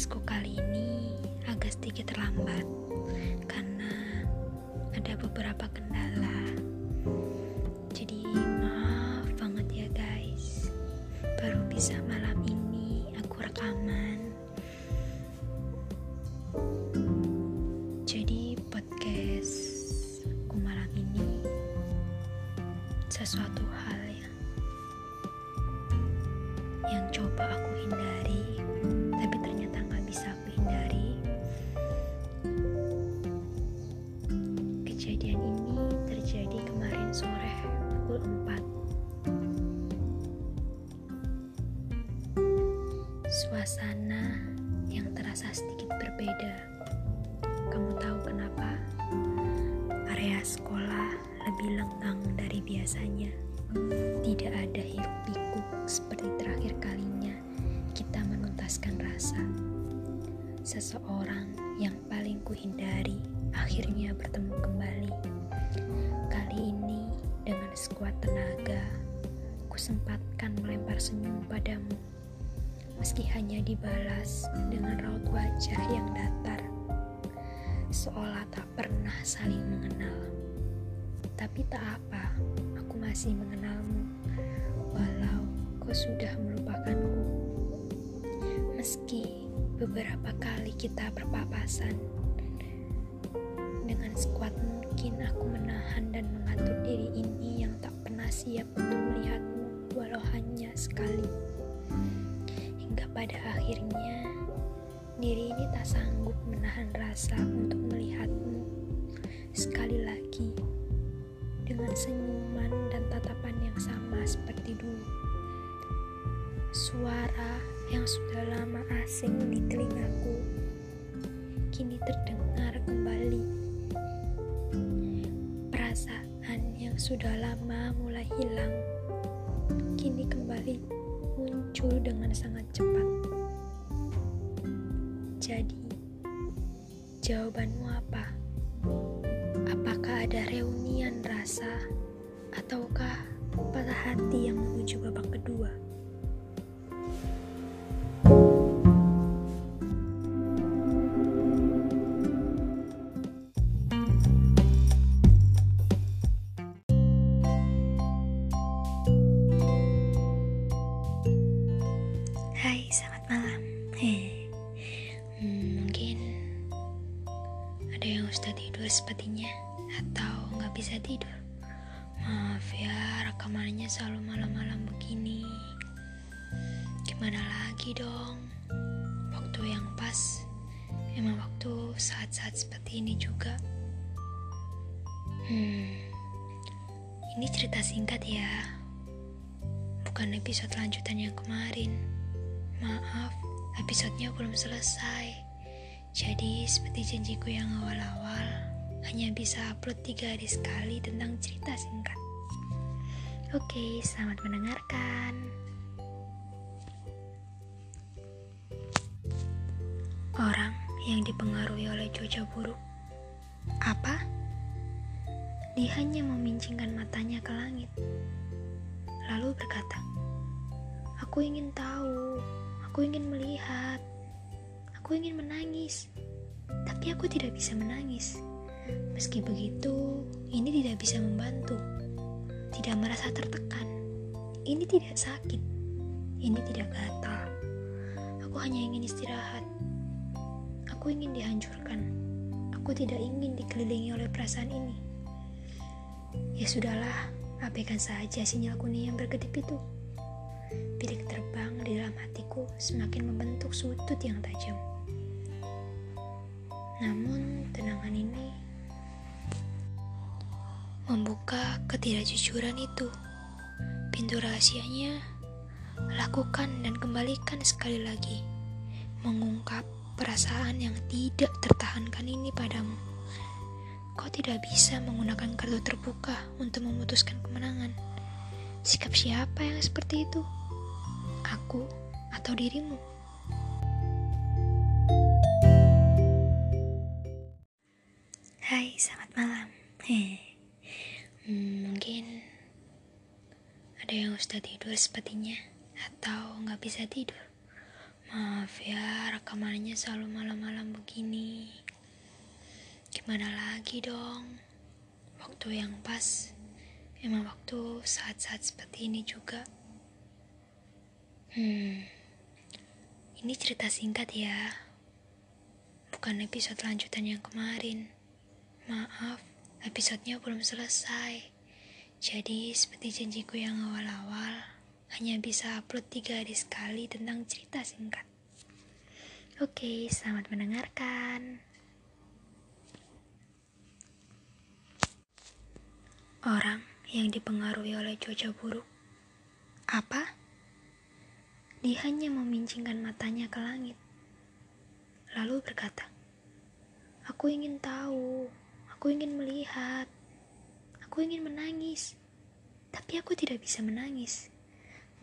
podcastku kali ini agak sedikit terlambat karena ada beberapa kendala. Jadi maaf banget ya guys. Baru bisa malam ini aku rekaman. Jadi podcastku malam ini sesuatu hal dari biasanya tidak ada hiruk pikuk seperti terakhir kalinya kita menuntaskan rasa. Seseorang yang paling kuhindari akhirnya bertemu kembali. Kali ini dengan sekuat tenaga, kusempatkan melempar senyum padamu. Meski hanya dibalas dengan raut wajah yang datar. Seolah tak pernah saling mengenal. Tapi tak apa, masih mengenalmu. Walau kau sudah melupakanku. Meski beberapa kali kita berpapasan, dengan sekuat mungkin aku menahan dan mengatur diri ini yang tak pernah siap untuk melihatmu walau hanya sekali. Hingga pada akhirnya, diri ini tak sanggup menahan rasa untuk melihatmu sekali lagi dengan senyuman dan tatapan yang sama seperti dulu. Suara yang sudah lama asing di telingaku kini terdengar kembali. Perasaan yang sudah lama mulai hilang kini kembali muncul dengan sangat cepat. Jadi, jawabanmu apa? Apakah ada reunian rasa ataukah patah hati yang menuju babak kedua? Hai, selamat malam. Heh. Hmm, mungkin ada yang sudah tidur sepertinya atau nggak bisa tidur. Maaf ya, rekamannya selalu malam-malam begini. Gimana lagi dong? Waktu yang pas, emang waktu saat-saat seperti ini juga. Hmm, ini cerita singkat ya, bukan episode lanjutan yang kemarin. Maaf, episodenya belum selesai. Jadi, seperti janjiku yang awal-awal, hanya bisa upload tiga hari sekali tentang cerita singkat. Oke, selamat mendengarkan. Orang yang dipengaruhi oleh cuaca buruk. Apa? Dia hanya memincingkan matanya ke langit. Lalu berkata, Aku ingin tahu, aku ingin melihat, aku ingin menangis, tapi aku tidak bisa menangis. Meski begitu, ini tidak bisa membantu, tidak merasa tertekan. Ini tidak sakit, ini tidak gatal. Aku hanya ingin istirahat. Aku ingin dihancurkan. Aku tidak ingin dikelilingi oleh perasaan ini. Ya sudahlah, abaikan saja sinyal kuning yang berkedip itu. Bilik terbang di dalam hatiku semakin membentuk sutut yang tajam. Namun, tenangan ini membuka ketidakjujuran itu. Pintu rahasianya lakukan dan kembalikan sekali lagi, mengungkap perasaan yang tidak tertahankan ini padamu. Kau tidak bisa menggunakan kartu terbuka untuk memutuskan kemenangan. Sikap siapa yang seperti itu? Aku atau dirimu? Hai, selamat malam. Heh. Hmm, mungkin ada yang sudah tidur sepertinya atau nggak bisa tidur. Maaf ya, rekamannya selalu malam-malam begini. Gimana lagi dong? Waktu yang pas, emang waktu saat-saat seperti ini juga. Hmm, ini cerita singkat ya. Bukan episode lanjutan yang kemarin. Maaf, episodenya belum selesai. Jadi, seperti janjiku yang awal-awal, hanya bisa upload tiga hari sekali tentang cerita singkat. Oke, selamat mendengarkan. Orang yang dipengaruhi oleh cuaca buruk. Apa? Dia hanya memincingkan matanya ke langit. Lalu berkata, Aku ingin tahu, aku ingin melihat, Aku ingin menangis, tapi aku tidak bisa menangis.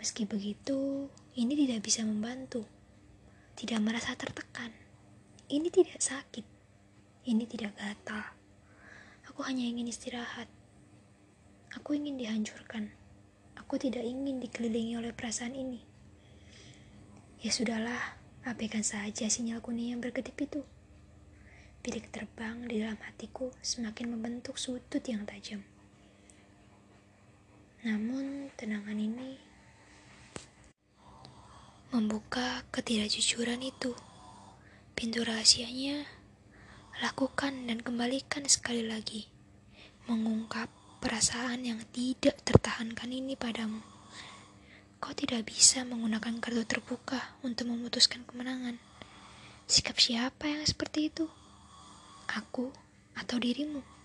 Meski begitu, ini tidak bisa membantu. Tidak merasa tertekan. Ini tidak sakit. Ini tidak gatal. Aku hanya ingin istirahat. Aku ingin dihancurkan. Aku tidak ingin dikelilingi oleh perasaan ini. Ya sudahlah, abaikan saja sinyal kuning yang berkedip itu. Bilik terbang di dalam hatiku semakin membentuk sudut yang tajam. Namun, tenangan ini membuka ketidakjujuran itu. Pintu rahasianya lakukan dan kembalikan sekali lagi. Mengungkap perasaan yang tidak tertahankan ini padamu. Kau tidak bisa menggunakan kartu terbuka untuk memutuskan kemenangan. Sikap siapa yang seperti itu? Aku atau dirimu?